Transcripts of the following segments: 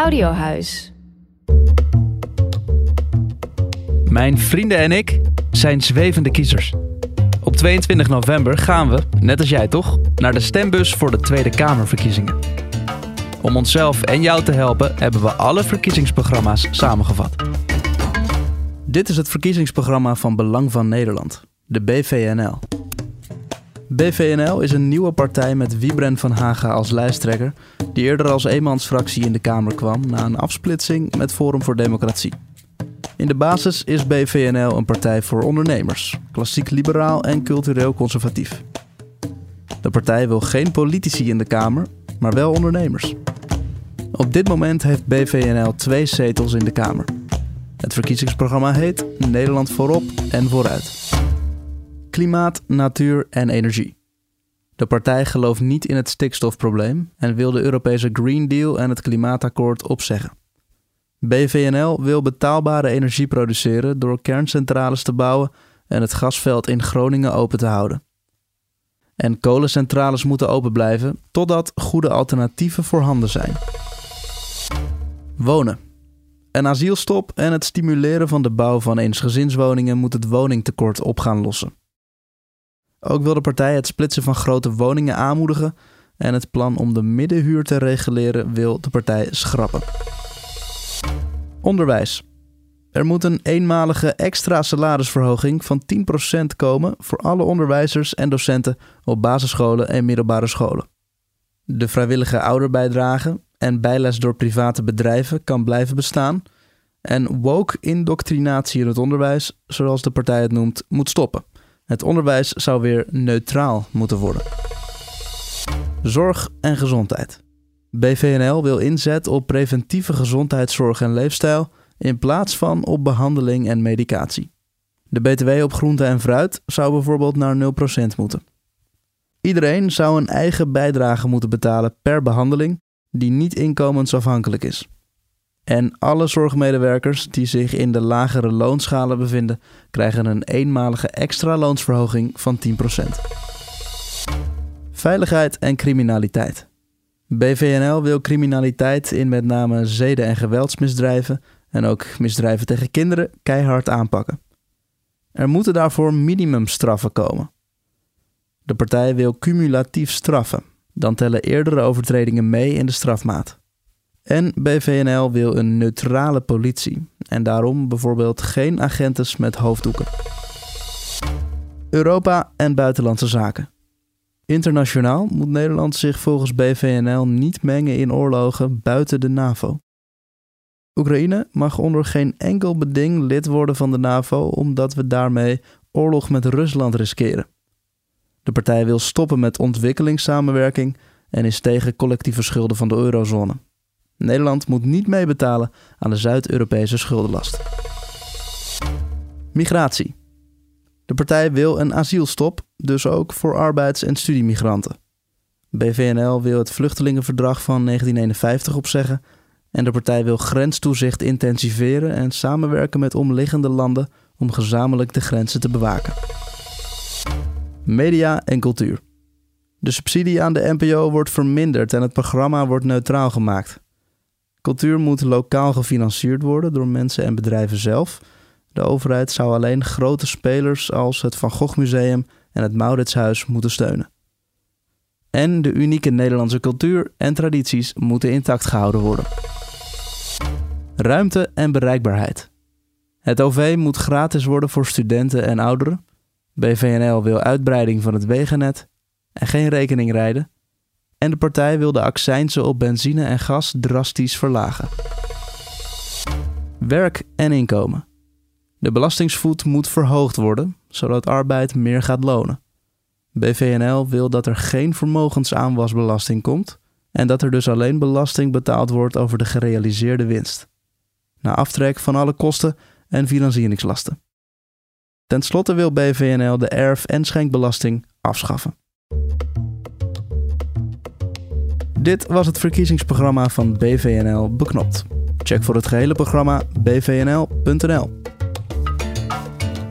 Audiohuis. Mijn vrienden en ik zijn zwevende kiezers. Op 22 november gaan we, net als jij toch, naar de stembus voor de Tweede Kamerverkiezingen. Om onszelf en jou te helpen hebben we alle verkiezingsprogramma's samengevat. Dit is het verkiezingsprogramma van Belang van Nederland, de BVNL. BVNL is een nieuwe partij met Wiebren van Haga als lijsttrekker, die eerder als eenmansfractie in de Kamer kwam na een afsplitsing met Forum voor Democratie. In de basis is BVNL een partij voor ondernemers, klassiek liberaal en cultureel conservatief. De partij wil geen politici in de Kamer, maar wel ondernemers. Op dit moment heeft BVNL twee zetels in de Kamer. Het verkiezingsprogramma heet Nederland voorop en vooruit. Klimaat, natuur en energie. De partij gelooft niet in het stikstofprobleem en wil de Europese Green Deal en het klimaatakkoord opzeggen. BVNL wil betaalbare energie produceren door kerncentrales te bouwen en het gasveld in Groningen open te houden. En kolencentrales moeten open blijven totdat goede alternatieven voorhanden zijn. Wonen. Een asielstop en het stimuleren van de bouw van eensgezinswoningen moet het woningtekort op gaan lossen. Ook wil de partij het splitsen van grote woningen aanmoedigen en het plan om de middenhuur te reguleren wil de partij schrappen. Onderwijs. Er moet een eenmalige extra salarisverhoging van 10% komen voor alle onderwijzers en docenten op basisscholen en middelbare scholen. De vrijwillige ouderbijdrage en bijles door private bedrijven kan blijven bestaan. En woke-indoctrinatie in het onderwijs, zoals de partij het noemt, moet stoppen. Het onderwijs zou weer neutraal moeten worden. Zorg en gezondheid. BVNL wil inzet op preventieve gezondheidszorg en leefstijl in plaats van op behandeling en medicatie. De BTW op groente en fruit zou bijvoorbeeld naar 0% moeten. Iedereen zou een eigen bijdrage moeten betalen per behandeling die niet inkomensafhankelijk is. En alle zorgmedewerkers die zich in de lagere loonschalen bevinden, krijgen een eenmalige extra loonsverhoging van 10%. Veiligheid en criminaliteit. BVNL wil criminaliteit in met name zeden- en geweldsmisdrijven en ook misdrijven tegen kinderen keihard aanpakken. Er moeten daarvoor minimumstraffen komen. De partij wil cumulatief straffen, dan tellen eerdere overtredingen mee in de strafmaat. En BVNL wil een neutrale politie en daarom bijvoorbeeld geen agentes met hoofddoeken. Europa en buitenlandse zaken. Internationaal moet Nederland zich volgens BVNL niet mengen in oorlogen buiten de NAVO. Oekraïne mag onder geen enkel beding lid worden van de NAVO omdat we daarmee oorlog met Rusland riskeren. De partij wil stoppen met ontwikkelingssamenwerking en is tegen collectieve schulden van de eurozone. Nederland moet niet meebetalen aan de Zuid-Europese schuldenlast. Migratie. De partij wil een asielstop, dus ook voor arbeids- en studiemigranten. BVNL wil het vluchtelingenverdrag van 1951 opzeggen en de partij wil grenstoezicht intensiveren en samenwerken met omliggende landen om gezamenlijk de grenzen te bewaken. Media en cultuur. De subsidie aan de NPO wordt verminderd en het programma wordt neutraal gemaakt. Cultuur moet lokaal gefinancierd worden door mensen en bedrijven zelf. De overheid zou alleen grote spelers als het Van Gogh Museum en het Mauritshuis moeten steunen. En de unieke Nederlandse cultuur en tradities moeten intact gehouden worden. Ruimte en bereikbaarheid. Het OV moet gratis worden voor studenten en ouderen. BVNL wil uitbreiding van het wegennet en geen rekening rijden. En de partij wil de accijnzen op benzine en gas drastisch verlagen. Werk en inkomen. De belastingsvoet moet verhoogd worden, zodat arbeid meer gaat lonen. BVNL wil dat er geen vermogensaanwasbelasting komt en dat er dus alleen belasting betaald wordt over de gerealiseerde winst, na aftrek van alle kosten en financieringslasten. Ten slotte wil BVNL de erf- en schenkbelasting afschaffen. Dit was het verkiezingsprogramma van BVNL Beknopt. Check voor het gehele programma bvnl.nl.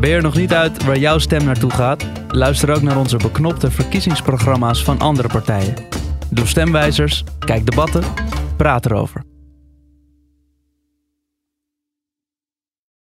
Ben nog niet uit waar jouw stem naartoe gaat? Luister ook naar onze beknopte verkiezingsprogramma's van andere partijen. Doe stemwijzers, kijk debatten, praat erover.